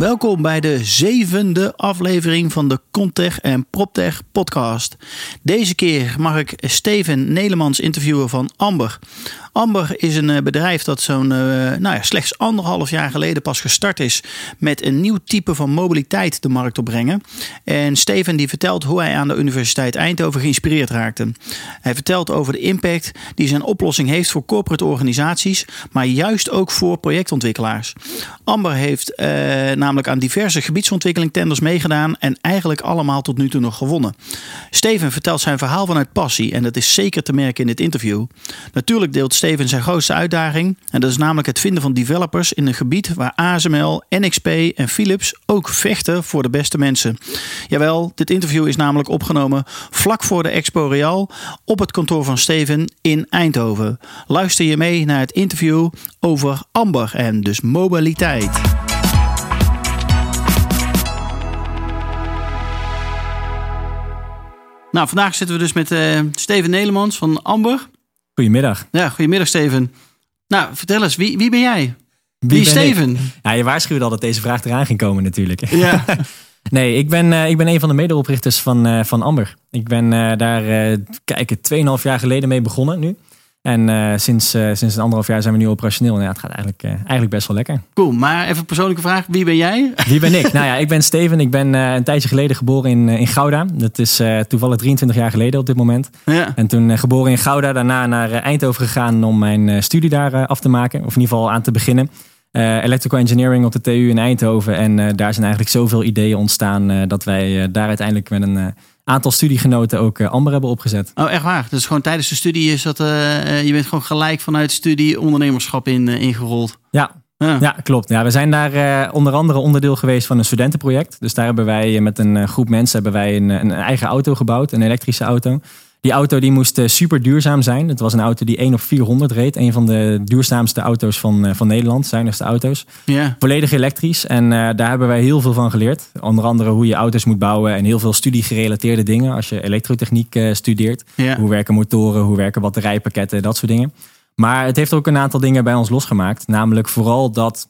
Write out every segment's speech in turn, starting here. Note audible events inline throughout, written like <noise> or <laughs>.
Welkom bij de zevende aflevering van de Contech en PropTech podcast. Deze keer mag ik Steven Nelemans interviewen van Amber. Amber is een eh, bedrijf dat zo'n uh, nou ja, slechts anderhalf jaar geleden pas gestart is met een nieuw type van mobiliteit de markt op brengen. En Steven die vertelt hoe hij aan de Universiteit Eindhoven geïnspireerd raakte. Hij vertelt over de impact die zijn oplossing heeft voor corporate organisaties, maar juist ook voor projectontwikkelaars. Amber heeft uh, namelijk aan diverse gebiedsontwikkeling tenders meegedaan en eigenlijk allemaal tot nu toe nog gewonnen. Steven vertelt zijn verhaal vanuit passie en dat is zeker te merken in dit interview. Natuurlijk deelt Steven zijn grootste uitdaging. En dat is namelijk het vinden van developers in een gebied waar ASML, NXP en Philips ook vechten voor de beste mensen. Jawel, dit interview is namelijk opgenomen vlak voor de Expo Real op het kantoor van Steven in Eindhoven. Luister je mee naar het interview over Amber en dus mobiliteit. Nou, vandaag zitten we dus met uh, Steven Nelemans van Amber. Goedemiddag. Ja, goedemiddag Steven. Nou, vertel eens, wie, wie ben jij? Wie, wie is Steven? Ik? Ja, je waarschuwde al dat deze vraag eraan ging komen natuurlijk. Ja. <laughs> nee, ik ben, uh, ik ben een van de medeoprichters van, uh, van Amber. Ik ben uh, daar, kijk, 2,5 jaar geleden mee begonnen nu. En uh, sinds, uh, sinds een anderhalf jaar zijn we nu operationeel. En ja, het gaat eigenlijk, uh, eigenlijk best wel lekker. Cool, maar even een persoonlijke vraag. Wie ben jij? Wie ben ik? <laughs> nou ja, ik ben Steven. Ik ben een tijdje geleden geboren in, in Gouda. Dat is toevallig 23 jaar geleden op dit moment. Ja. En toen geboren in Gouda. Daarna naar Eindhoven gegaan om mijn studie daar af te maken. Of in ieder geval aan te beginnen. electrical Engineering op de TU in Eindhoven. En daar zijn eigenlijk zoveel ideeën ontstaan... dat wij daar uiteindelijk met een aantal studiegenoten ook Amber hebben opgezet. Oh, echt waar? Dus gewoon tijdens de studie is dat, uh, je bent gewoon gelijk vanuit studie ondernemerschap in, uh, ingerold. Ja. ja. Ja. klopt. Ja, we zijn daar uh, onder andere onderdeel geweest van een studentenproject. Dus daar hebben wij met een groep mensen hebben wij een, een eigen auto gebouwd, een elektrische auto. Die auto die moest super duurzaam zijn. Het was een auto die 1 op 400 reed. Een van de duurzaamste auto's van, van Nederland, zuinigste auto's. Ja. Volledig elektrisch. En uh, daar hebben wij heel veel van geleerd. Onder andere hoe je auto's moet bouwen en heel veel studiegerelateerde dingen. Als je elektrotechniek uh, studeert. Hoe werken motoren, hoe werken batterijpakketten, dat soort dingen. Maar het heeft ook een aantal dingen bij ons losgemaakt. Namelijk vooral dat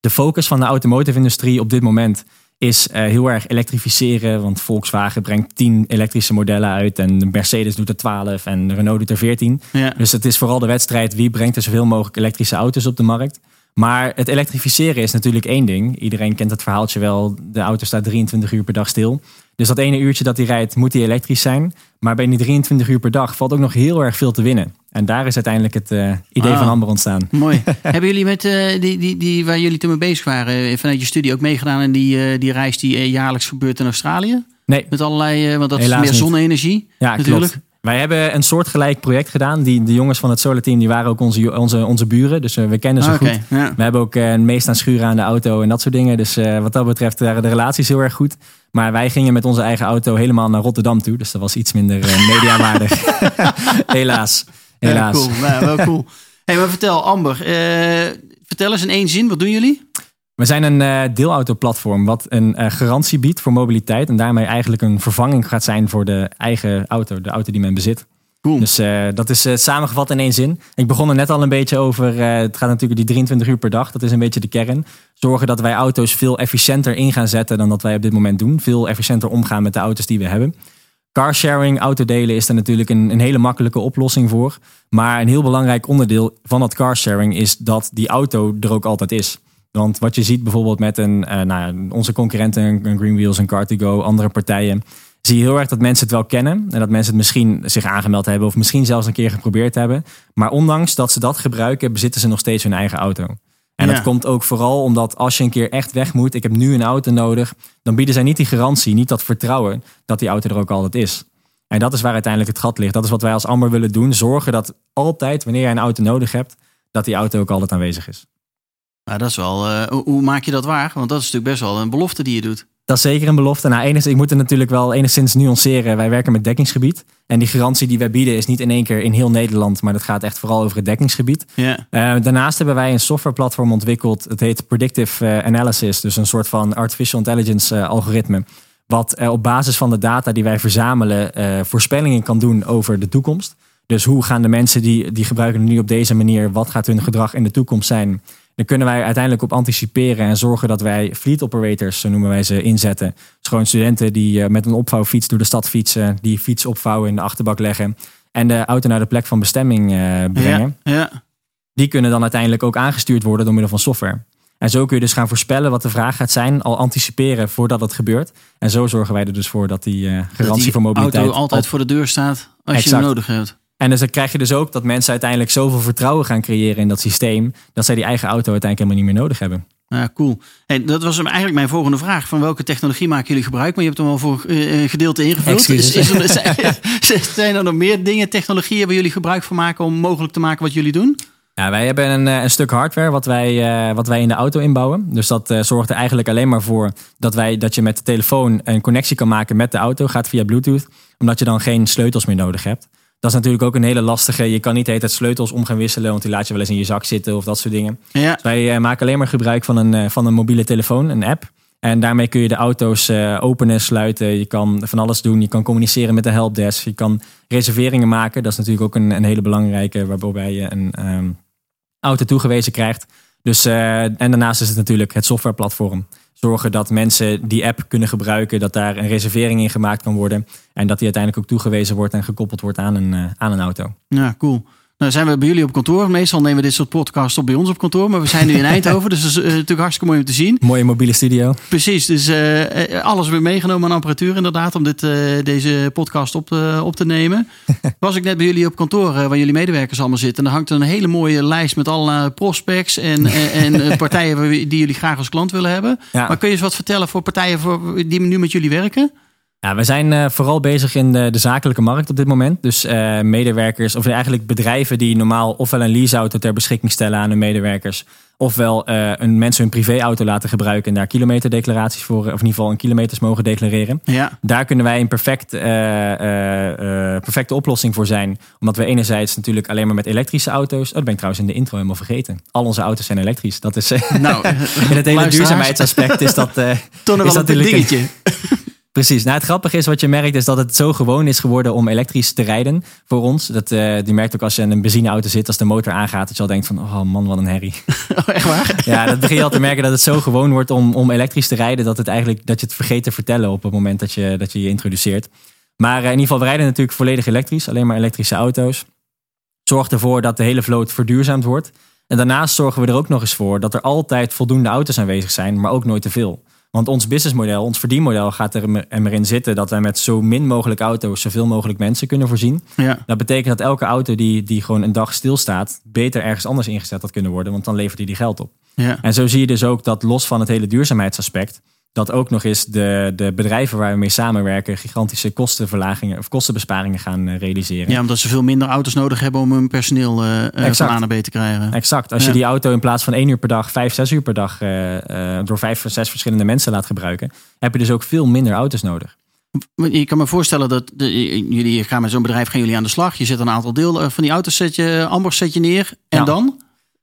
de focus van de automotive industrie op dit moment is uh, heel erg elektrificeren. Want Volkswagen brengt 10 elektrische modellen uit. En Mercedes doet er 12 en Renault doet er 14. Ja. Dus het is vooral de wedstrijd wie brengt er zoveel mogelijk elektrische auto's op de markt. Maar het elektrificeren is natuurlijk één ding. Iedereen kent het verhaaltje wel. De auto staat 23 uur per dag stil. Dus dat ene uurtje dat hij rijdt, moet hij elektrisch zijn. Maar bij die 23 uur per dag valt ook nog heel erg veel te winnen. En daar is uiteindelijk het uh, idee Ah. van Amber ontstaan. Mooi. <laughs> Hebben jullie met uh, die, die, die, waar jullie toen mee bezig waren, vanuit je studie ook meegedaan in die, uh, die reis die jaarlijks gebeurt in Australië? Nee. Met allerlei, want dat Helaas is meer zonne-energie. Ja, natuurlijk. Klopt. Wij hebben een soortgelijk project gedaan. Die, de jongens van het Solar Team die waren ook onze, onze, onze buren. Dus we kennen ze Ah, goed. ja. We hebben ook uh, meest aan schuren aan de auto en dat soort dingen. Dus wat dat betreft waren de relaties heel erg goed. Maar wij gingen met onze eigen auto helemaal naar Rotterdam toe. Dus dat was iets minder mediawaardig. <laughs> Helaas. Helaas. Cool. Ja, wel <laughs> cool. hey, maar vertel Amber, vertel eens in één zin, wat doen jullie? We zijn een uh, deelautoplatform wat een uh, garantie biedt voor mobiliteit. En daarmee eigenlijk een vervanging gaat zijn voor de eigen auto, de auto die men bezit. Cool. Dus uh, dat is samengevat in één zin. Ik begon er net al een beetje over. het gaat natuurlijk die 23 uur per dag. Dat is een beetje de kern. Zorgen dat wij auto's veel efficiënter in gaan zetten dan dat wij op dit moment doen. Veel efficiënter omgaan met de auto's die we hebben. Carsharing, autodelen is er natuurlijk een, een hele makkelijke oplossing voor. Maar een heel belangrijk onderdeel van dat carsharing is dat die auto er ook altijd is. Want wat je ziet bijvoorbeeld met een, uh, nou, onze concurrenten, een Greenwheels, een Car2Go, andere partijen, zie je heel erg dat mensen het wel kennen. En dat mensen het misschien zich aangemeld hebben of misschien zelfs een keer geprobeerd hebben. Maar ondanks dat ze dat gebruiken, bezitten ze nog steeds hun eigen auto. En Ja. dat komt ook vooral omdat als je een keer echt weg moet, ik heb nu een auto nodig, dan bieden zij niet die garantie, niet dat vertrouwen dat die auto er ook altijd is. En dat is waar uiteindelijk het gat ligt. Dat is wat wij als Amber willen doen. Zorgen dat altijd, wanneer jij een auto nodig hebt, dat die auto ook altijd aanwezig is. Nou, dat is wel, eh, hoe, hoe maak je dat waar? Want dat is natuurlijk best wel een belofte die je doet. Dat is zeker een belofte. Nou, enigszins, ik moet het natuurlijk wel enigszins nuanceren. Wij werken met dekkingsgebied. En die garantie die wij bieden is niet in één keer in heel Nederland, maar dat gaat echt vooral over het dekkingsgebied. Uh, daarnaast hebben wij een softwareplatform ontwikkeld. Het heet Predictive uh, Analysis, dus een soort van artificial intelligence uh, algoritme. Wat op basis van de data die wij verzamelen voorspellingen kan doen over de toekomst. Dus hoe gaan de mensen die, die gebruiken nu op deze manier, wat gaat hun gedrag in de toekomst zijn? Dan kunnen wij uiteindelijk op anticiperen en zorgen dat wij fleet operators, zo noemen wij ze, inzetten. Dus gewoon studenten die met een opvouwfiets door de stad fietsen, die fiets opvouwen in de achterbak leggen en de auto naar de plek van bestemming uh, brengen. Ja, ja. Die kunnen dan uiteindelijk ook aangestuurd worden door middel van software. En zo kun je dus gaan voorspellen wat de vraag gaat zijn, al anticiperen voordat het gebeurt. En zo zorgen wij er dus voor dat die uh, garantie dat die voor mobiliteit auto altijd voor de deur staat als Exact. je hem nodig hebt. En dus dan krijg je dus ook dat mensen uiteindelijk zoveel vertrouwen gaan creëren in dat systeem, dat zij die eigen auto uiteindelijk helemaal niet meer nodig hebben. Ja, cool. Hey, dat was eigenlijk mijn volgende vraag. Van welke technologie maken jullie gebruik? Maar je hebt hem al voor uh, gedeelte ingevuld. Is, is er, zijn, <laughs> zijn er nog meer dingen, technologieën waar jullie gebruik van maken om mogelijk te maken wat jullie doen? Ja, wij hebben een, een stuk hardware wat wij, uh, wat wij in de auto inbouwen. Dus dat uh, zorgt er eigenlijk alleen maar voor dat, wij, dat je met de telefoon een connectie kan maken met de auto. Gaat via Bluetooth, omdat je dan geen sleutels meer nodig hebt. Dat is natuurlijk ook een hele lastige. Je kan niet de hele tijd sleutels om gaan wisselen, want die laat je wel eens in je zak zitten of dat soort dingen. Ja. Dus wij uh, maken alleen maar gebruik van een, uh, van een mobiele telefoon, een app. En daarmee kun je de auto's uh, openen, sluiten. Je kan van alles doen. Je kan communiceren met de helpdesk. Je kan reserveringen maken. Dat is natuurlijk ook een, een hele belangrijke, waarbij je een um, auto toegewezen krijgt. Dus, uh, en daarnaast is het natuurlijk het softwareplatform. Zorgen dat mensen die app kunnen gebruiken, dat daar een reservering in gemaakt kan worden. En dat die uiteindelijk ook toegewezen wordt en gekoppeld wordt aan een, uh, aan een auto. Ja, cool. Nou zijn we bij jullie op kantoor. Meestal nemen we dit soort podcasts op bij ons op kantoor. Maar we zijn nu in <laughs> Eindhoven, dus dat is uh, natuurlijk hartstikke mooi om te zien. Mooie mobiele studio. Precies, dus uh, alles weer meegenomen aan apparatuur inderdaad om dit, uh, deze podcast op, op te nemen. <laughs> Was ik net bij jullie op kantoor, waar jullie medewerkers allemaal zitten. En daar hangt een hele mooie lijst met alle prospects en, <laughs> en partijen die jullie graag als klant willen hebben. Ja. Maar kun je eens wat vertellen voor partijen voor, die nu met jullie werken? Ja, we zijn uh, vooral bezig in de, de, zakelijke markt op dit moment. Dus uh, medewerkers, of eigenlijk bedrijven die normaal ofwel een leaseauto ter beschikking stellen aan hun medewerkers, ofwel uh, een mensen hun privéauto laten gebruiken en daar kilometerdeclaraties voor, of in ieder geval een kilometers mogen declareren. Ja. Daar kunnen wij een perfect, perfecte oplossing voor zijn. Omdat we enerzijds natuurlijk alleen maar met elektrische auto's. Oh, dat ben ik trouwens in de intro helemaal vergeten. Al onze auto's zijn elektrisch. Dat is nou, <laughs> in het hele duurzaamheidsaspect is dat. Toch nog wel een dingetje. Precies. Nou, het grappige is wat je merkt is dat het zo gewoon is geworden om elektrisch te rijden voor ons. Dat, uh, die merkt ook als je in een benzineauto zit, als de motor aangaat, dat je al denkt van, oh man, wat een herrie. <laughs> Oh, echt waar? Ja, dat begin je al te merken dat het zo gewoon wordt om, om elektrisch te rijden, dat, het eigenlijk, dat je het vergeet te vertellen op het moment dat je dat je, je introduceert. Maar uh, in ieder geval, we rijden natuurlijk volledig elektrisch, alleen maar elektrische auto's. Zorg ervoor dat de hele vloot verduurzaamd wordt. En daarnaast zorgen we er ook nog eens voor dat er altijd voldoende auto's aanwezig zijn, maar ook nooit te veel. Want ons businessmodel, ons verdienmodel gaat er erin zitten dat wij met zo min mogelijk auto's zoveel mogelijk mensen kunnen voorzien. Ja. Dat betekent dat elke auto die, die gewoon een dag stilstaat, beter ergens anders ingezet had kunnen worden, want dan levert hij die geld op. Ja. En zo zie je dus ook dat los van het hele duurzaamheidsaspect, dat ook nog eens de, de bedrijven waar we mee samenwerken gigantische kostenverlagingen of kostenbesparingen gaan uh, realiseren. Ja, omdat ze veel minder auto's nodig hebben om hun personeel uh, van A naar B te krijgen. Exact. Als Ja. je die auto in plaats van één uur per dag, vijf, zes uur per dag uh, door vijf, zes verschillende mensen laat gebruiken, heb je dus ook veel minder auto's nodig. Je kan me voorstellen dat de, jullie gaan met zo'n bedrijf gaan jullie aan de slag. Je zet een aantal deel van die auto's zet je, Ambers zet je neer. En Ja. dan?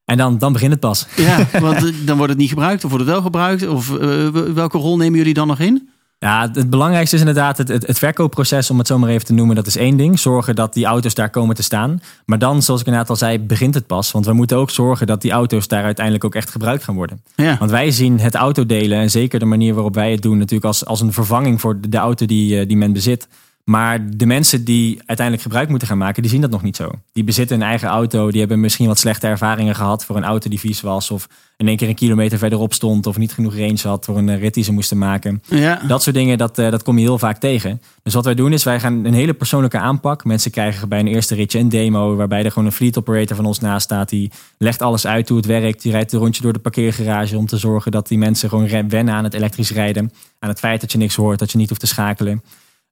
En dan, dan begint het pas. Ja, <laughs> want eh, dan wordt het niet gebruikt of wordt het wel gebruikt? Of uh, welke rol nemen jullie dan nog in? Ja, het belangrijkste is inderdaad het, het, het, verkoopproces, om het zo maar even te noemen. Dat is één ding. Zorgen dat die auto's daar komen te staan. Maar dan, zoals ik inderdaad al zei, begint het pas. Want we moeten ook zorgen dat die auto's daar uiteindelijk ook echt gebruikt gaan worden. Ja. Want wij zien het autodelen, en zeker de manier waarop wij het doen, natuurlijk als, als een vervanging voor de, de auto die, uh, die men bezit. Maar de mensen die uiteindelijk gebruik moeten gaan maken, die zien dat nog niet zo. Die bezitten een eigen auto, die hebben misschien wat slechte ervaringen gehad voor een auto die vies was. Of in één keer een kilometer verderop stond of niet genoeg range had voor een rit die ze moesten maken. Ja. Dat soort dingen, dat, uh, dat kom je heel vaak tegen. Dus wat wij doen is, wij gaan een hele persoonlijke aanpak. Mensen krijgen bij een eerste ritje een demo, waarbij er gewoon een fleet operator van ons naast staat. Die legt alles uit hoe het werkt. Die rijdt een rondje door de parkeergarage om te zorgen dat die mensen gewoon wennen aan het elektrisch rijden. Aan het feit dat je niks hoort, dat je niet hoeft te schakelen.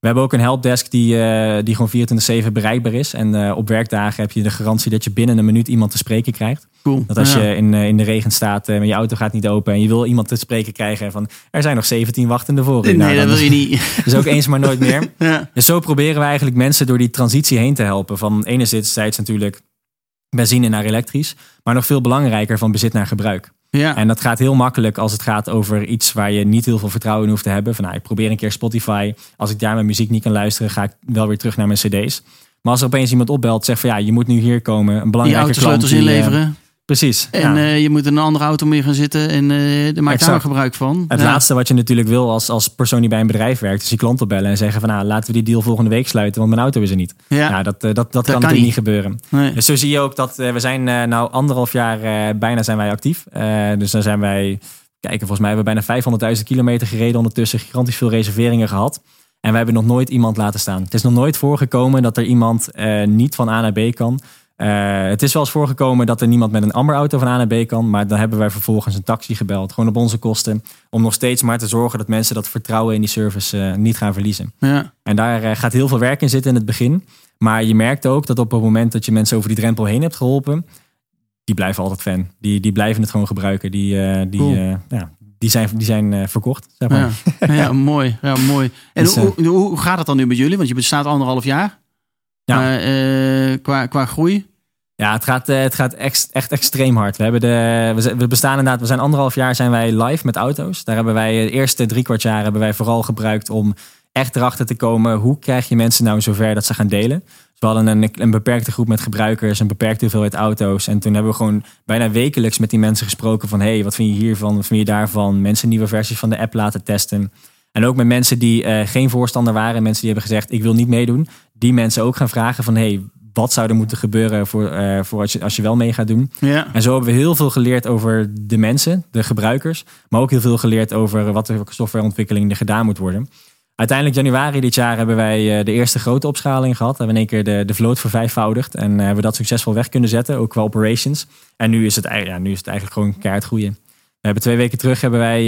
We hebben ook een helpdesk die, eh, die gewoon 24-7 bereikbaar is. En eh, op werkdagen heb je de garantie dat je binnen een minuut iemand te spreken krijgt. Cool. Dat als Ja. je in, eh, in de regen staat en je auto gaat niet open en je wil iemand te spreken krijgen van er zijn nog 17 wachtende voor. Nee, Nou, dat wil je niet. <laughs> is ook eens maar nooit meer. <laughs> ja. Dus zo proberen we eigenlijk mensen door die transitie heen te helpen. Van enerzijds natuurlijk benzine naar elektrisch, maar nog veel belangrijker van bezit naar gebruik. Ja. En dat gaat heel makkelijk als het gaat over iets waar je niet heel veel vertrouwen in hoeft te hebben. Van nou, ik probeer een keer Spotify. Als ik daar mijn muziek niet kan luisteren, ga ik wel weer terug naar mijn cd's. Maar als er opeens iemand opbelt, zegt van ja, je moet nu hier komen. Een belangrijke autosleutels die, eh, inleveren. Precies. En ja. eh, je moet in een andere auto meer gaan zitten en eh daar maak je daar gebruik van. Het Ja. laatste wat je natuurlijk wil als, als persoon die bij een bedrijf werkt, is je klant opbellen en zeggen van nou, laten we die deal volgende week sluiten, want mijn auto is er niet. Ja. Nou, dat, eh, dat, dat, kan, kan natuurlijk niet. niet gebeuren. Nee. Dus zo zie je ook dat we zijn nou anderhalf jaar bijna zijn wij actief. Dus dan zijn wij, kijken, volgens mij hebben we bijna 500.000 kilometer gereden ondertussen, gigantisch veel reserveringen gehad. En wij hebben nog nooit iemand laten staan. Het is nog nooit voorgekomen dat er iemand niet van A naar B kan. Eh, het is wel eens voorgekomen dat er niemand met een Amber-auto van A naar B kan. Maar dan hebben wij vervolgens een taxi gebeld. Gewoon op onze kosten. Om nog steeds maar te zorgen dat mensen dat vertrouwen in die service eh, niet gaan verliezen. Ja. En daar eh, gaat heel veel werk in zitten in het begin. Maar je merkt ook dat op het moment dat je mensen over die drempel heen hebt geholpen, die blijven altijd fan. Die, die blijven het gewoon gebruiken. Die, die, Cool. ja, die zijn, die zijn verkocht. Zeg maar. Ja. ja, mooi. Ja, mooi. En Dus, hoe, hoe, hoe gaat het dan nu met jullie? Want je bestaat anderhalf jaar. Ja. Maar, eh, qua, qua groei. Ja, het gaat, eh, het gaat ex- echt extreem hard. We, hebben de, we bestaan inderdaad, we zijn anderhalf jaar zijn wij live met auto's. Daar hebben wij de eerste drie kwart jaar hebben wij vooral gebruikt om echt erachter te komen hoe krijg je mensen nou zover dat ze gaan delen. Dus we hadden een, een beperkte groep met gebruikers, een beperkte hoeveelheid auto's. En toen hebben we gewoon bijna wekelijks met die mensen gesproken van hey, wat vind je hiervan, wat vind je daarvan? Mensen nieuwe versies van de app laten testen. En ook met mensen die eh, geen voorstander waren, mensen die hebben gezegd ik wil niet meedoen. Die mensen ook gaan vragen van hey, wat zou er moeten gebeuren voor, eh, voor als, je, als je wel mee gaat doen. Ja. En zo hebben we heel veel geleerd over de mensen, de gebruikers. Maar ook heel veel geleerd over wat er softwareontwikkeling er gedaan moet worden. Uiteindelijk januari dit jaar hebben wij eh, de eerste grote opschaling gehad. We hebben in één keer de, de vloot vervijfvoudigd. En eh, hebben we dat succesvol weg kunnen zetten, ook qua operations. En nu is het, ja, nu is het eigenlijk gewoon keihard groeien. We hebben twee weken terug hebben wij,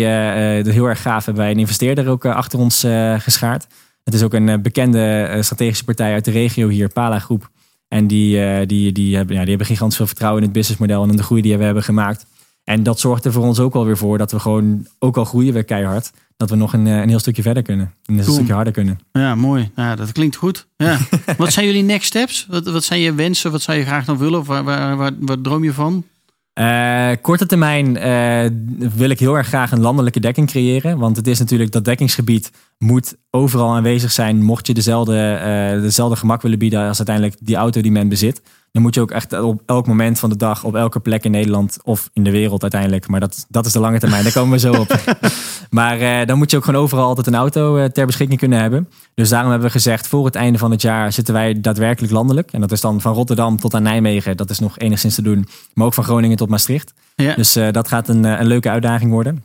de heel erg gaaf, hebben wij een investeerder ook achter ons geschaard. Het is ook een eh, bekende eh, strategische partij uit de regio hier, Pala Groep. En die, eh, die, die, hebben, ja, die hebben gigantisch veel vertrouwen in het businessmodel en in de groei die we hebben gemaakt. En dat zorgt er voor ons ook wel weer voor dat we gewoon, ook al groeien we keihard, dat we nog een, een heel stukje verder kunnen. En een Cool. stukje harder kunnen. ja, mooi. Ja, dat klinkt goed. Ja. <laughs> wat zijn jullie next steps? Wat, wat zijn je wensen? Wat zou je graag nog willen? Of waar, waar, waar, waar droom je van? Eh, korte termijn eh, wil ik heel erg graag een landelijke dekking creëren. Want het is natuurlijk dat dekkingsgebied moet overal aanwezig zijn. Mocht je dezelfde, eh, dezelfde gemak willen bieden als uiteindelijk die auto die men bezit. Dan moet je ook echt op elk moment van de dag, op elke plek in Nederland of in de wereld uiteindelijk. Maar dat, dat is de lange termijn, daar komen we zo op. <laughs> maar eh, dan moet je ook gewoon overal altijd een auto eh, ter beschikking kunnen hebben. Dus daarom hebben we gezegd, voor het einde van het jaar zitten wij daadwerkelijk landelijk. En dat is dan van Rotterdam tot aan Nijmegen. Dat is nog enigszins te doen. Maar ook van Groningen tot Maastricht. Ja. Dus eh, dat gaat een, een leuke uitdaging worden.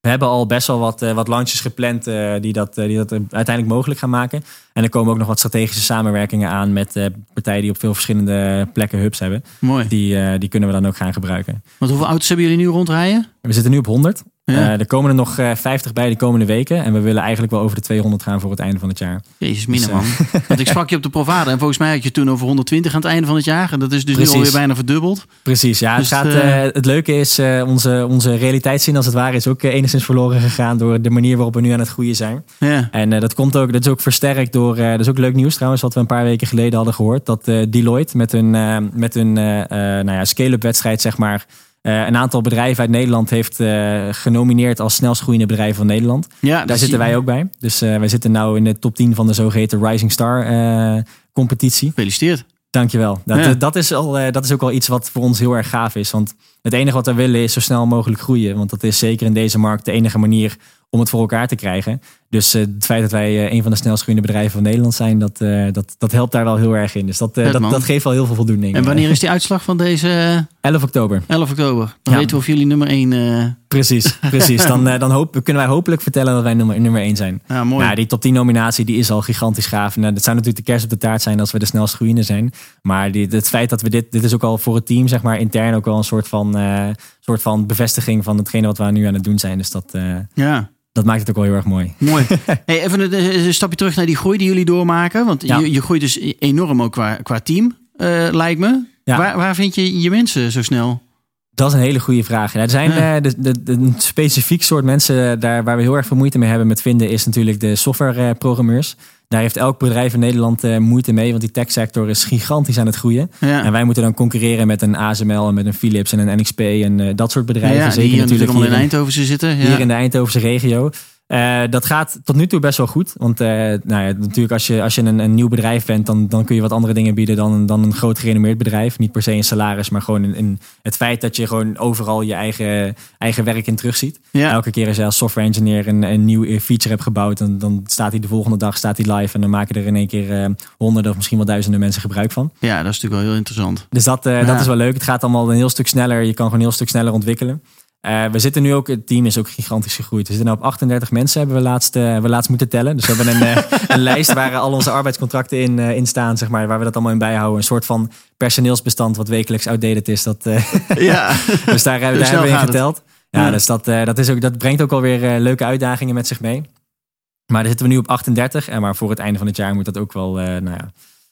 We hebben al best wel wat, eh, wat launches gepland eh, die, dat, eh, die dat uiteindelijk mogelijk gaan maken. En er komen ook nog wat strategische samenwerkingen aan met partijen die op veel verschillende plekken hubs hebben. Mooi. Die, die kunnen we dan ook gaan gebruiken. Want hoeveel auto's hebben jullie nu rondrijden? We zitten nu op 100. Ja. Eh, er komen er nog eh, 50 bij de komende weken. En we willen eigenlijk wel over de 200 gaan voor het einde van het jaar. Jezus, minder Dus, man. <laughs> Want ik sprak je op de Provada en volgens mij had je toen over 120 aan het einde van het jaar. En dat is dus Precies. nu alweer bijna verdubbeld. Precies, ja. Dus, het, gaat, eh, eh, het leuke is, eh, onze, onze realiteitszin als het ware is ook eh, enigszins verloren gegaan door de manier waarop we nu aan het groeien zijn. Ja. En eh, dat komt ook, dat is ook versterkt door, eh, dat is ook leuk nieuws trouwens, wat we een paar weken geleden hadden gehoord. Dat eh, Deloitte met hun, eh, met hun eh, eh, nou ja, scale-up wedstrijd, zeg maar, eh, een aantal bedrijven uit Nederland heeft eh, genomineerd als snelst groeiende bedrijven van Nederland. ja Daar zitten wij ook bij. Dus eh, wij zitten nou in de top 10 van de zogeheten Rising Star competitie. Gefeliciteerd. Dankjewel. Dat, Ja. dat, is al, dat is ook wel iets wat voor ons heel erg gaaf is. Want het enige wat we willen is zo snel mogelijk groeien. Want dat is zeker in deze markt de enige manier om het voor elkaar te krijgen. Dus eh, het feit dat wij eh, een van de snelst groeiende bedrijven van Nederland zijn, dat, eh, dat, dat helpt daar wel heel erg in. Dus dat, dat, dat geeft wel heel veel voldoening. En wanneer is die uitslag van deze <laughs> 11 oktober. 11 oktober? Dan Ja. weten we of jullie nummer 1... eh Precies, <laughs> precies. Dan, dan hoop, kunnen wij hopelijk vertellen dat wij nummer, nummer 1 zijn. ja, mooi. Nou, die top 10 nominatie die is al gigantisch gaaf. Eh, dat zou natuurlijk de kerst op de taart zijn als we de snelst groeiende zijn. Maar die, het feit dat we dit, dit is ook al voor het team, zeg maar, intern ook wel een soort van, soort van bevestiging van hetgene wat we nu aan het doen zijn. Dus dat, ja. Dat maakt het ook wel heel erg mooi. Mooi. <laughs> Hey, even een, een stapje terug naar die groei die jullie doormaken. Want Ja. je, je groeit dus enorm ook qua, qua team, eh, lijkt me. Ja. Waar, waar vind je je mensen zo snel? Dat is een hele goede vraag. Ja, er zijn Ja. eh, de, de, de- een specifiek soort mensen daar waar we heel erg veel moeite mee hebben met vinden, is natuurlijk de softwareprogrammeurs. Daar heeft elk bedrijf in Nederland eh, moeite mee, want die techsector is gigantisch aan het groeien. Ja. En wij moeten dan concurreren met een ASML en met een Philips en een NXP en eh, dat soort bedrijven. ja, die Zeker hier natuurlijk allemaal in Eindhoven zitten. Ja. hier in de Eindhovense regio. Eh, dat gaat tot nu toe best wel goed. Want eh, nou ja, natuurlijk als je, als je een, een nieuw bedrijf bent, dan, dan kun je wat andere dingen bieden dan, dan een groot gerenommeerd bedrijf. Niet per se in salaris, maar gewoon in, in het feit dat je gewoon overal je eigen, eigen werk in terugziet. Ja. Elke keer als je als software engineer een, een nieuw feature hebt gebouwd, dan, dan staat hij de volgende dag staat hij live en dan maken er in één keer eh, honderden of misschien wel duizenden mensen gebruik van. ja, dat is natuurlijk wel heel interessant. Dus dat, Ja. dat is wel leuk. Het gaat allemaal een heel stuk sneller. Je kan gewoon een heel stuk sneller ontwikkelen. Eh, we zitten nu ook, het team is ook gigantisch gegroeid. We zitten nu op 38 mensen, hebben we laatst, eh, we laatst moeten tellen. Dus we hebben een, eh, <laughs> een lijst waar al onze arbeidscontracten in, in staan, zeg maar, waar we dat allemaal in bijhouden. Een soort van personeelsbestand wat wekelijks outdated is. Dat, Ja, <laughs> dus daar, hebben- daar snel hebben we in het. geteld. Ja, Ja. dus dat, dat, is ook, dat brengt ook alweer leuke uitdagingen met zich mee. Maar daar zitten we nu op 38. En maar voor het einde van het jaar moet dat ook wel, nou ja,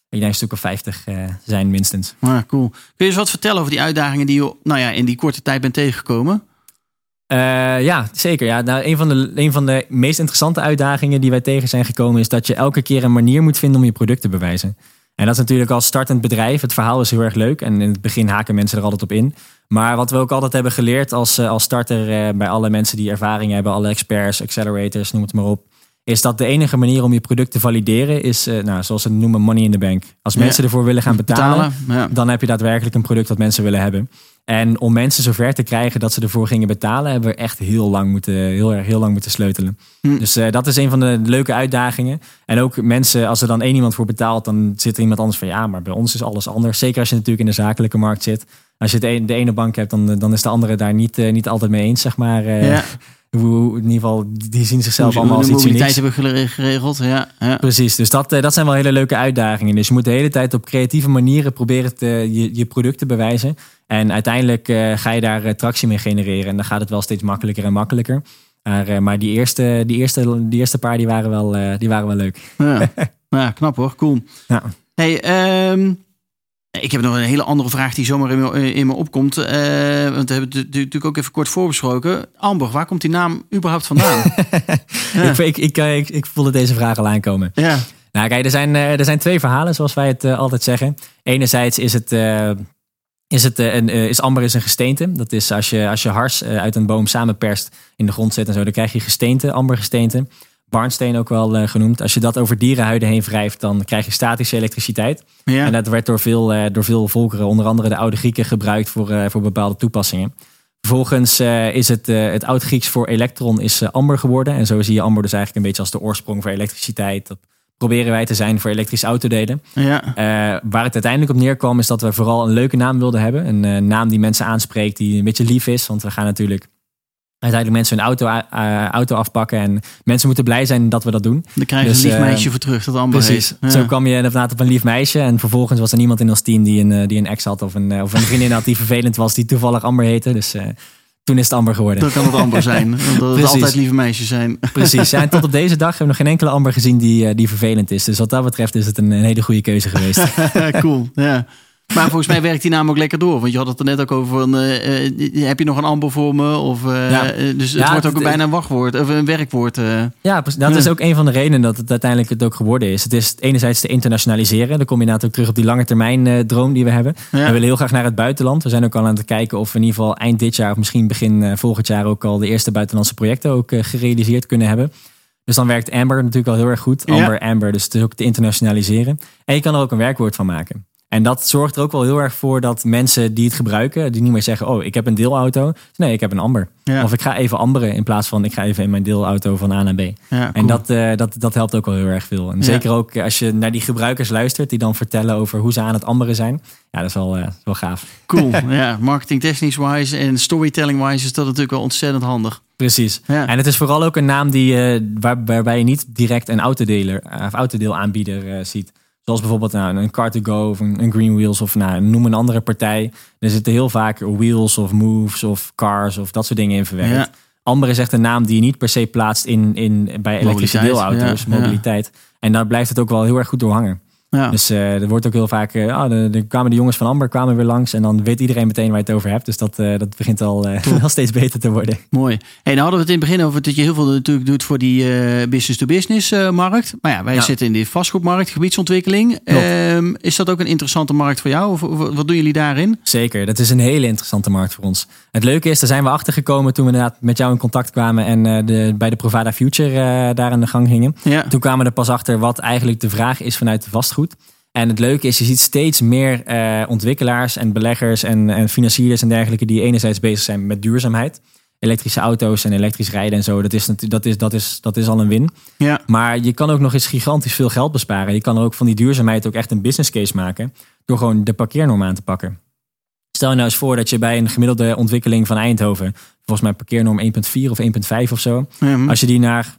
ik denk een stuk of 50 eh, zijn minstens. ah, cool. Kun je eens wat vertellen over die uitdagingen die je nou ja, in die korte tijd bent tegengekomen? Eh, ja, zeker. Ja. Nou, een, van de, een van de meest interessante uitdagingen die wij tegen zijn gekomen is dat je elke keer een manier moet vinden om je product te bewijzen. En dat is natuurlijk als startend bedrijf. Het verhaal is heel erg leuk en in het begin haken mensen er altijd op in. Maar wat we ook altijd hebben geleerd als, eh, als starter eh, bij alle mensen die ervaring hebben, alle experts, accelerators, noem het maar op. Is dat de enige manier om je product te valideren is, nou, zoals ze het noemen, money in the bank. Als Ja. mensen ervoor willen gaan betalen, Ja. dan heb je daadwerkelijk een product dat mensen willen hebben. En om mensen zover te krijgen dat ze ervoor gingen betalen, hebben we echt heel lang moeten, heel erg heel lang moeten sleutelen. Hm. Dus eh, dat is een van de leuke uitdagingen. En ook mensen, als er dan één iemand voor betaalt, dan zit er iemand anders van ja, maar bij ons is alles anders. Zeker als je natuurlijk in de zakelijke markt zit. Als je de ene bank hebt, dan, dan is de andere daar niet, eh, niet altijd mee eens, zeg maar. Eh, Ja. <laughs> hoe, in ieder geval, die zien zichzelf allemaal als iets unieks. hebben gere- geregeld. Ja, ja. Precies, dus dat, eh, dat zijn wel hele leuke uitdagingen. Dus je moet de hele tijd op creatieve manieren proberen te, je, je product te bewijzen. En uiteindelijk eh, ga je daar eh, tractie mee genereren. En dan gaat het wel steeds makkelijker en makkelijker. Maar, maar die, eerste, die, eerste, die eerste paar die waren, wel, die waren wel leuk. Ja. <laughs> ja, knap hoor. Cool. Ja. Hey, ehm, ik heb nog een hele andere vraag die zomaar in me, in me opkomt. Eh, want we hebben het natuurlijk ook even kort voorbesproken. Amber, waar komt die naam überhaupt vandaan? <laughs> Ja. Ik, ik, ik, eh, ik, ik voelde deze vraag al aankomen. ja, Nou, kijk, er zijn, eh, er zijn twee verhalen, zoals wij het eh, altijd zeggen. Enerzijds is het. eh, is, het, eh, een, eh, is amber is een gesteente. Dat is als je, als je hars eh, uit een boom samenperst in de grond zet en zo, dan krijg je gesteente, ambergesteente. Barnsteen ook wel eh, genoemd. Als je dat over dierenhuiden heen wrijft, dan krijg je statische elektriciteit. ja. En dat werd door veel, eh, door veel volkeren, onder andere de oude Grieken, gebruikt voor, eh, voor bepaalde toepassingen. Vervolgens is het, het oud-Grieks voor elektron is amber geworden. En zo zie je amber dus eigenlijk een beetje als de oorsprong voor elektriciteit. Dat proberen wij te zijn voor elektrische autodelen. ja. Waar het uiteindelijk op neerkwam is dat we vooral een leuke naam wilden hebben. Een naam die mensen aanspreekt, die een beetje lief is. Want we gaan natuurlijk uiteindelijk mensen hun auto, auto afpakken. En mensen moeten blij zijn dat we dat doen. Dan krijg je Dus, een lief eh, meisje voor terug, dat Amber Precies. Ja. Zo kwam je inderdaad op een lief meisje. En vervolgens was er niemand in ons team die een, eh, die een ex had. Of een, eh, of een vriendin had die vervelend was, die toevallig Amber heette. Dus toen is het Amber geworden. Dan kan het Amber zijn. Omdat het <laughs> altijd lieve meisjes zijn. Precies. Ja, en tot op deze dag hebben we nog geen enkele Amber gezien die, die vervelend is. Dus wat dat betreft is het een, een hele goede keuze geweest. <laughs> cool, ja. Maar volgens mij werkt die naam ook lekker door. Want je had het er net ook over van, eh, eh, heb je nog een amber voor me? Of, eh, Ja. dus het Ja, wordt ook het- bijna een wachtwoord, of een werkwoord. eh. Ja, dat is ook een van de redenen dat het uiteindelijk het ook geworden is. Het is enerzijds te internationaliseren. Dan kom je inderdaad ook terug op die lange termijn droom die we hebben. Ja. We willen heel graag naar het buitenland. We zijn ook al aan het kijken of we in ieder geval eind dit jaar of misschien begin volgend jaar ook al de eerste buitenlandse projecten ook gerealiseerd kunnen hebben. Dus dan werkt Amber natuurlijk al heel erg goed. Amber, Amber, dus het is ook te internationaliseren. En je kan er ook een werkwoord van maken. En dat zorgt er ook wel heel erg voor dat mensen die het gebruiken, die niet meer zeggen, oh, ik heb een deelauto. Nee, ik heb een Amber. Ja. Of ik ga even amberen in plaats van ik ga even in mijn deelauto van A naar B. Ja, En dat, eh, dat, dat helpt ook wel heel erg veel. En Ja. zeker ook als je naar die gebruikers luistert, die dan vertellen over hoe ze aan het amberen zijn. Ja, dat is wel, eh, wel gaaf. Cool, <laughs> ja. Marketing technisch wise en storytelling wise is dat natuurlijk wel ontzettend handig. Precies. Ja. En het is vooral ook een naam die, eh, waar, waarbij je niet direct een autodeler eh, of autodeelaanbieder ziet. Zoals bijvoorbeeld nou, een Car2Go of een, een Green Wheels of nou, noem een andere partij. Er zitten heel vaak wheels of moves of cars of dat soort dingen in verwerkt. Ja. Amber is echt een naam die je niet per se plaatst in, in, bij elektrische Mobiliteit, deelauto's, ja, ja. mobiliteit. En daar blijft het ook wel heel erg goed door hangen. Ja. Dus eh, er wordt ook heel vaak, eh, ah, de, de kwamen de jongens van Amber kwamen weer langs en dan weet iedereen meteen waar je het over hebt. Dus dat, eh, dat begint al <laughs> wel steeds beter te worden. Mooi. Hey, nou hadden we het in het begin over dat je heel veel natuurlijk doet voor die business-to-business markt. Maar ja, wij Ja. zitten in de vastgoedmarkt, gebiedsontwikkeling. Ehm, is dat ook een interessante markt voor jou? Of, of wat doen jullie daarin? Zeker, dat is een hele interessante markt voor ons. Het leuke is, daar zijn we achter gekomen toen we inderdaad met jou in contact kwamen en de, bij de Provada Future daar aan de gang gingen. Ja. Toen kwamen we er pas achter wat eigenlijk de vraag is vanuit de vastgoed. En het leuke is, je ziet steeds meer eh, ontwikkelaars en beleggers en, en financiers en dergelijke die enerzijds bezig zijn met duurzaamheid. Elektrische auto's en elektrisch rijden en zo, dat is, dat is, dat is, dat is al een win. Ja. Maar je kan ook nog eens gigantisch veel geld besparen. Je kan er ook van die duurzaamheid ook echt een business case maken. Door gewoon de parkeernorm aan te pakken. Stel je nou eens voor dat je bij een gemiddelde ontwikkeling van Eindhoven. Volgens mij parkeernorm 1.4 of 1.5 of zo. Mhm. Als je die naar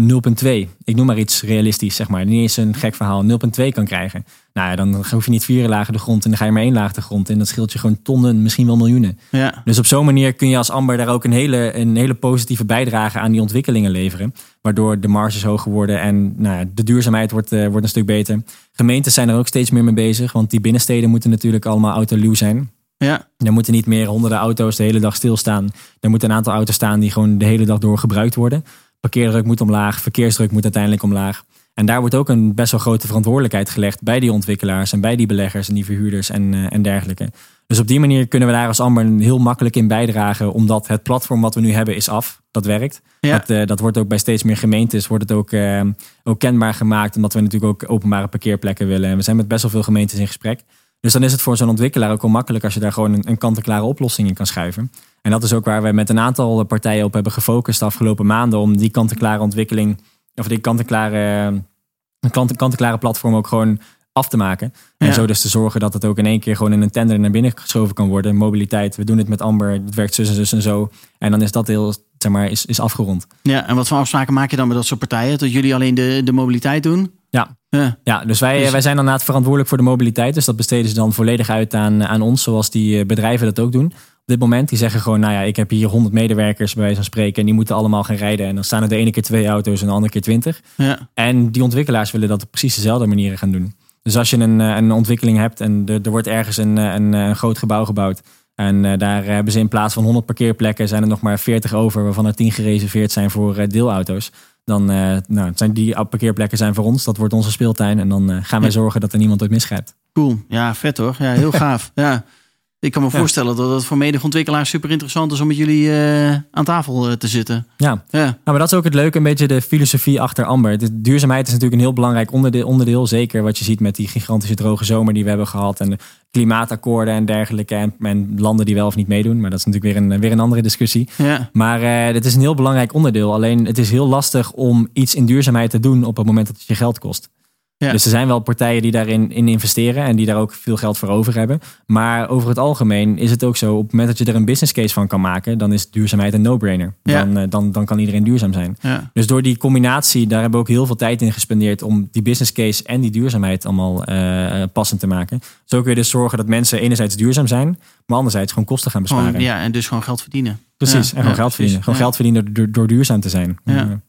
0.2, ik noem maar iets realistisch zeg maar. Niet eens een gek verhaal, 0.2 kan krijgen. Nou ja, dan hoef je niet vier lagen de grond en dan ga je maar één laag de grond. En dat scheelt je gewoon tonnen, misschien wel miljoenen. ja. Dus op zo'n manier kun je als Amber daar ook een hele, een hele positieve bijdrage aan die ontwikkelingen leveren. Waardoor de marges hoger worden en nou ja, de duurzaamheid wordt, eh, wordt een stuk beter. Gemeentes zijn er ook steeds meer mee bezig, want die binnensteden moeten natuurlijk allemaal autoluw zijn. Ja. Er moeten niet meer honderden auto's de hele dag stilstaan. Er moeten een aantal auto's staan die gewoon de hele dag door gebruikt worden. Parkeerdruk moet omlaag, verkeersdruk moet uiteindelijk omlaag. En daar wordt ook een best wel grote verantwoordelijkheid gelegd bij die ontwikkelaars en bij die beleggers en die verhuurders en, eh, en dergelijke. Dus op die manier kunnen we daar als Amber heel makkelijk in bijdragen, omdat het platform wat we nu hebben is af. Dat werkt. Ja. Dat, eh, dat wordt ook bij steeds meer gemeentes wordt het ook, eh, ook kenbaar gemaakt, omdat we natuurlijk ook openbare parkeerplekken willen. En we zijn met best wel veel gemeentes in gesprek. Dus dan is het voor zo'n ontwikkelaar ook wel makkelijk als je daar gewoon een, een kant-en-klare oplossing in kan schuiven. En dat is ook waar wij met een aantal partijen op hebben gefocust de afgelopen maanden om die kant-en-klare ontwikkeling, of die kant-en-klare, een kant- kant-en-klare platform ook gewoon af te maken. En Ja. zo dus te zorgen dat het ook in één keer gewoon in een tender naar binnen geschoven kan worden. Mobiliteit, we doen het met Amber, het werkt zus en zus en zo. En dan is dat heel, zeg maar, is, is afgerond. ja. En wat voor afspraken maak je dan met dat soort partijen? Dat jullie alleen de, de mobiliteit doen? Ja, Ja. Ja, dus wij, Dus- wij zijn inderdaad verantwoordelijk voor de mobiliteit. Dus dat besteden ze dan volledig uit aan, aan ons, zoals die eh, bedrijven dat ook doen. Dit moment, die zeggen gewoon, nou ja, ik heb hier 100 medewerkers bij wijze van spreken. En die moeten allemaal gaan rijden. En dan staan er de ene keer twee auto's en de andere keer twintig. Ja. En die ontwikkelaars willen dat op precies dezelfde manieren gaan doen. Dus als je een, eh, een ontwikkeling hebt en er, er wordt ergens een, eh, een, een groot gebouw gebouwd. En eh, daar hebben ze in plaats van 100 parkeerplekken zijn er nog maar 40 over, waarvan er 10 gereserveerd zijn voor eh, deelauto's. Dan eh, nou, zijn die parkeerplekken zijn voor ons, dat wordt onze speeltuin. En dan eh, gaan wij zorgen dat er niemand ooit misgrijpt. Cool. Ja, vet hoor. Ja, heel <laughs> gaaf. Ja. Ik kan me Ja. voorstellen dat het voor menig ontwikkelaars super interessant is om met jullie eh, aan tafel eh, te zitten. Ja, Ja. Nou, maar dat is ook het leuke, een beetje de filosofie achter Amber. De duurzaamheid is natuurlijk een heel belangrijk onderdeel, onderdeel. Zeker wat je ziet met die gigantische droge zomer die we hebben gehad. En de klimaatakkoorden en dergelijke. En, en landen die wel of niet meedoen. Maar dat is natuurlijk weer een, weer een andere discussie. Ja. Maar eh het is een heel belangrijk onderdeel. Alleen het is heel lastig om iets in duurzaamheid te doen op het moment dat het je geld kost. Ja. Dus er zijn wel partijen die daarin in investeren en die daar ook veel geld voor over hebben. Maar over het algemeen is het ook zo, op het moment dat je er een business case van kan maken, dan is duurzaamheid een no-brainer. Ja. Dan, eh, dan, dan kan iedereen duurzaam zijn. Ja. Dus door die combinatie, daar hebben we ook heel veel tijd in gespendeerd om die business case en die duurzaamheid allemaal eh, passend te maken. Zo kun je dus zorgen dat mensen enerzijds duurzaam zijn, maar anderzijds gewoon kosten gaan besparen. Gewoon, ja, en dus gewoon geld verdienen. Precies, en gewoon geld verdienen. Gewoon geld verdienen door, door duurzaam te zijn. Ja.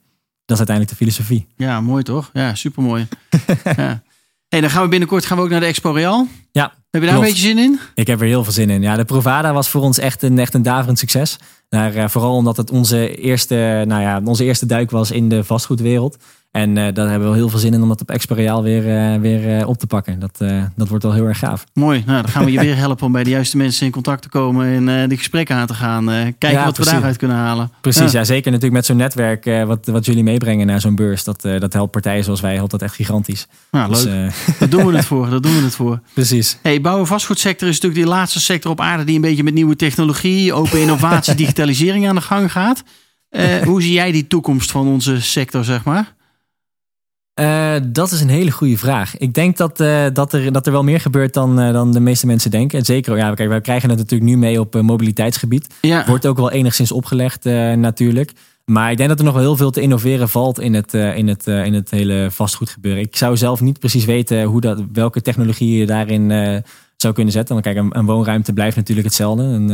Dat is uiteindelijk de filosofie. Ja, mooi toch? Ja, supermooi. <laughs> ja. Hey, dan gaan we binnenkort gaan we ook naar de Expo Real. Ja, Heb je daar klopt. een beetje zin in? Ik heb er heel veel zin in. Ja, de Provada was voor ons echt een, echt een daverend succes. Daar, eh, vooral omdat het onze eerste, nou ja, onze eerste duik was in de vastgoedwereld. En eh, daar hebben we heel veel zin in om dat op Expo Real weer, eh, weer eh, op te pakken. Dat, dat wordt wel heel erg gaaf. Mooi. Nou, dan gaan we je weer <laughs> helpen om bij de juiste mensen in contact te komen en die gesprekken aan te gaan. Kijken Ja, wat we daaruit kunnen halen. Precies, Ja. ja. zeker natuurlijk met zo'n netwerk wat, wat jullie meebrengen naar zo'n beurs. Dat, dat helpt partijen zoals wij, helpt dat echt gigantisch. Nou, Dus, leuk. <laughs> Daar doen we het <laughs> voor. Daar doen we het voor. precies. Hey, bouw- en vastgoedsector is natuurlijk die laatste sector op aarde die een beetje met nieuwe technologie, open innovatie, digitalisering aan de gang gaat. Hoe zie jij die toekomst van onze sector, zeg maar? Eh, dat is een hele goede vraag. Ik denk dat, eh, dat, er, dat er wel meer gebeurt dan, eh, dan de meeste mensen denken. En zeker, ja, kijk, wij krijgen het natuurlijk nu mee op mobiliteitsgebied. Ja, Wordt ook wel enigszins opgelegd natuurlijk. Maar ik denk dat er nog wel heel veel te innoveren valt in het, in het, in het hele vastgoedgebeuren. Ik zou zelf niet precies weten hoe dat, welke technologieën je daarin zou kunnen zetten. Want kijk, een, een woonruimte blijft natuurlijk hetzelfde. En,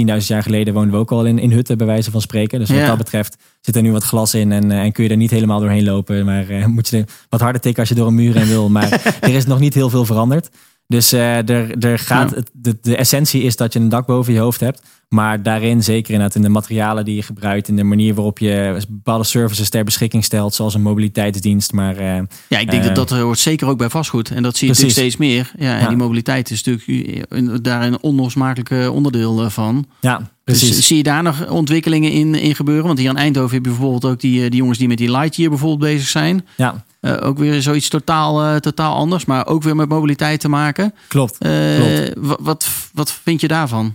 uh, 10.000 jaar geleden woonden we ook al in, in hutten, bij wijze van spreken. Dus wat dat betreft zit er nu wat glas in en, en kun je er niet helemaal doorheen lopen. Maar moet je wat harder tikken als je door een muur heen wil. Maar <laughs> er is nog niet heel veel veranderd. Dus uh, er, er gaat, de, de essentie is dat je een dak boven je hoofd hebt. Maar daarin, zeker inderdaad in de materialen die je gebruikt, in de manier waarop je bepaalde services ter beschikking stelt, zoals een mobiliteitsdienst. Maar, uh, ja, ik denk dat dat hoort zeker ook bij vastgoed. En dat zie je natuurlijk steeds meer. Ja, en die mobiliteit is natuurlijk daar een onlosmakelijk onderdeel van. Ja, precies. Dus zie je daar nog ontwikkelingen in, in gebeuren? Want hier in Eindhoven heb je bijvoorbeeld ook die, die jongens die met die Lightyear bijvoorbeeld bezig zijn. Ja. Uh, ook weer zoiets totaal, uh, totaal anders, maar ook weer met mobiliteit te maken. Klopt. Uh, klopt. Wat, wat vind je daarvan?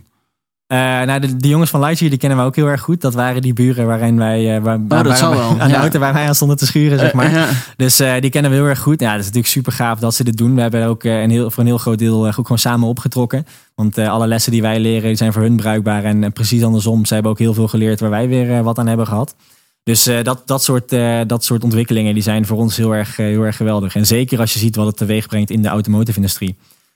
Nou, de, de, jongens van Lightyear die kennen we ook heel erg goed. Dat waren die buren waarin wij waar, oh, dat waar, wel. aan de auto waar wij aan stonden te schuren, zeg maar. Ja. Dus die kennen we heel erg goed. Ja, dat is natuurlijk super gaaf dat ze dit doen. We hebben ook een heel, voor een heel groot deel ook gewoon samen opgetrokken. Want alle lessen die wij leren, die zijn voor hun bruikbaar. En precies andersom, ze hebben ook heel veel geleerd waar wij weer wat aan hebben gehad. Dus dat, dat, soort, dat soort ontwikkelingen die zijn voor ons heel erg, heel erg geweldig. En zeker als je ziet wat het teweeg brengt in de automotive industrie.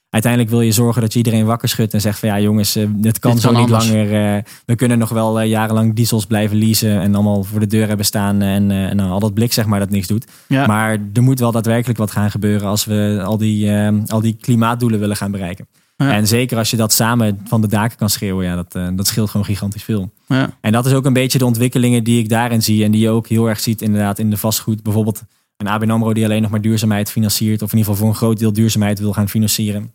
Uiteindelijk wil je zorgen dat je iedereen wakker schudt en zegt van ja jongens, dit kan Dit zo kan niet anders. langer. we kunnen nog wel jarenlang diesels blijven leasen en allemaal voor de deur hebben staan. En, en al dat blik zeg maar dat niks doet. Ja. Maar er moet wel daadwerkelijk wat gaan gebeuren als we al die, al die klimaatdoelen willen gaan bereiken. Ja. En zeker als je dat samen van de daken kan schreeuwen, ja, dat, dat scheelt gewoon gigantisch veel. Ja. En dat is ook een beetje de ontwikkelingen die ik daarin zie. En die je ook heel erg ziet inderdaad in de vastgoed. Bijvoorbeeld een ABN AMRO die alleen nog maar duurzaamheid financiert. Of in ieder geval voor een groot deel duurzaamheid wil gaan financieren.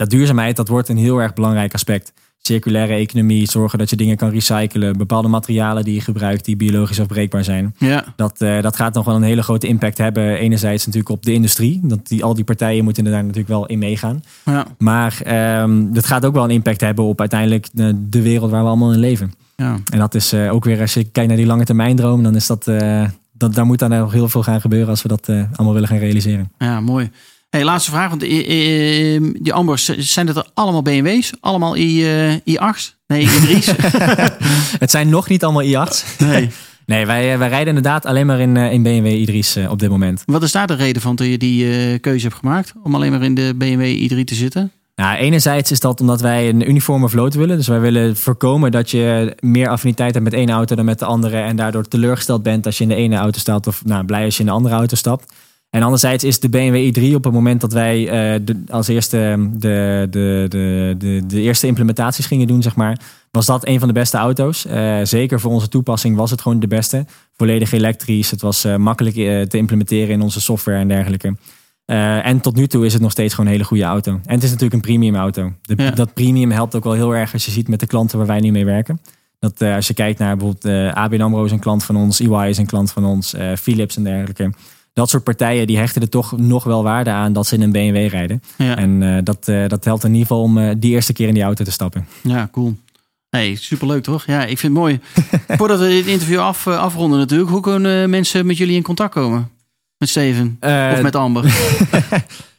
Dat duurzaamheid, dat wordt een heel erg belangrijk aspect. Circulaire economie, zorgen dat je dingen kan recyclen. Bepaalde materialen die je gebruikt, die biologisch afbreekbaar zijn. Ja. Dat, uh, dat gaat nog wel een hele grote impact hebben. Enerzijds natuurlijk op de industrie. Dat die, al die partijen moeten er daar natuurlijk wel in meegaan. Ja. Maar um, dat gaat ook wel een impact hebben op uiteindelijk de, de wereld waar we allemaal in leven. Ja. En dat is uh, ook weer, als je kijkt naar die lange termijn droom, dan is dat, uh, dat daar moet dan nog heel veel gaan gebeuren als we dat allemaal willen gaan realiseren. Ja, mooi. Hey, laatste vraag, want die Ambers, zijn het er allemaal BMW's? Allemaal I, i8? Nee, i3's? <laughs> <laughs> het zijn nog niet allemaal i8's. Nee. <laughs> Nee, wij, wij rijden inderdaad alleen maar in, in BMW i3's op dit moment. Wat is daar de reden van dat je die uh, keuze hebt gemaakt? Om alleen maar in de BMW i3 te zitten? Nou, enerzijds is dat omdat wij een uniforme vloot willen. Dus wij willen voorkomen dat je meer affiniteit hebt met één auto dan met de andere. En daardoor teleurgesteld bent als je in de ene auto stapt. Of nou, blij als je in de andere auto stapt. En anderzijds is de BMW i3 op het moment dat wij uh, de, als eerste de, de, de, de, de eerste implementaties gingen doen, zeg maar, was dat een van de beste auto's. Uh, zeker voor onze toepassing was het gewoon de beste. Volledig elektrisch. Het was uh, makkelijk te implementeren in onze software en dergelijke. Uh, en tot nu toe is het nog steeds gewoon een hele goede auto. En het is natuurlijk een premium auto. De, Ja. Dat premium helpt ook wel heel erg als je ziet met de klanten waar wij nu mee werken. Dat uh, als je kijkt naar bijvoorbeeld uh, ABN AMRO is een klant van ons, EY is een klant van ons, uh, Philips en dergelijke. Dat soort partijen die hechten er toch nog wel waarde aan dat ze in een BMW rijden. Ja, En uh, dat, uh, dat helpt in ieder geval om uh, die eerste keer in die auto te stappen. ja cool. Hey, superleuk toch? Ja, ik vind het mooi. <laughs> Voordat we dit interview af, afronden natuurlijk. Hoe kunnen mensen met jullie in contact komen? Met Steven? Of met Amber? <laughs>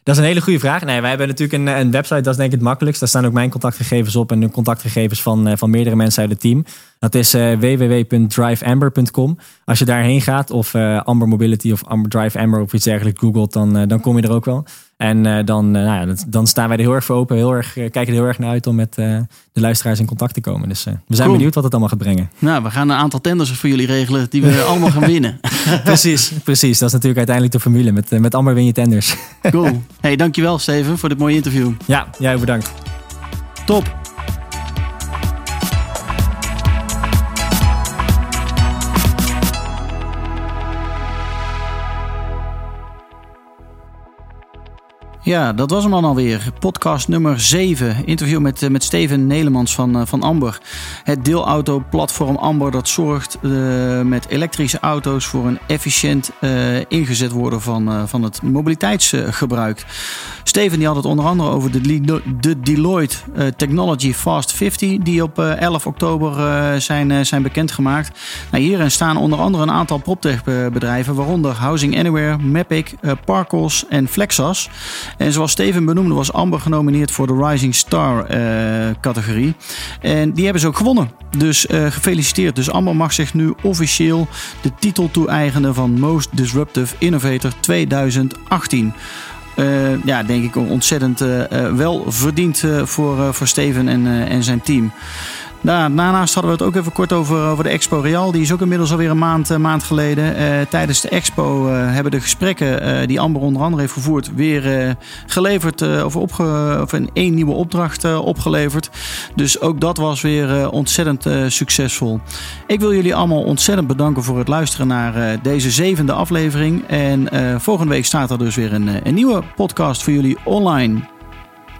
Dat is een hele goede vraag. Nee, wij hebben natuurlijk een, een, website, dat is denk ik het makkelijkst. Daar staan ook mijn contactgegevens op en de contactgegevens van, uh, van meerdere mensen uit het team. Dat is uh, www.driveamber.com. Als je daarheen gaat of uh, Amber Mobility of Amber Drive Amber of iets dergelijks googelt, dan, dan kom je er ook wel. En dan, nou ja, dan staan wij er heel erg voor open. Heel erg, kijken er heel erg naar uit om met de luisteraars in contact te komen. Dus we zijn Cool. benieuwd wat het allemaal gaat brengen. nou, we gaan een aantal tenders voor jullie regelen die we <laughs> allemaal gaan winnen. <laughs> precies, precies. Dat is natuurlijk uiteindelijk de formule. Met, met Amber win je tenders. Cool. <laughs> Hey, dankjewel Steven voor dit mooie interview. Ja, jij bedankt. Top. Ja, dat was hem dan alweer. Podcast nummer 7. Interview met, uh, met Steven Nelemans van, uh, van Amber. Het deelauto-platform Amber dat zorgt uh, met elektrische auto's voor een efficiënt ingezet worden van, van het mobiliteitsgebruik. Steven die had het onder andere over de, de Deloitte Technology Fast 50 die op 11 oktober zijn, zijn bekendgemaakt. Nou, hierin staan onder andere een aantal proptech bedrijven, waaronder Housing Anywhere, Mapic, Parkos en Flexas. En zoals Steven benoemde was Amber genomineerd voor de Rising Star uh, categorie. En die hebben ze ook gewonnen. Dus uh, gefeliciteerd. Dus Amber mag zich nu officieel de titel toe-eigenen van Most Disruptive Innovator 2018. ja, denk ik ontzettend wel verdiend voor, voor Steven en, en zijn team. Daarnaast hadden we het ook even kort over, over de Expo Real. Die is ook inmiddels alweer een maand, uh, maand geleden. Uh, tijdens de Expo uh, hebben de gesprekken die Amber onder andere heeft gevoerd... weer geleverd of, opge of een één nieuwe opdracht opgeleverd. Dus ook dat was weer ontzettend succesvol. Ik wil jullie allemaal ontzettend bedanken voor het luisteren naar deze zevende aflevering. En volgende week staat er dus weer een, een nieuwe podcast voor jullie online.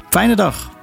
Fijne dag!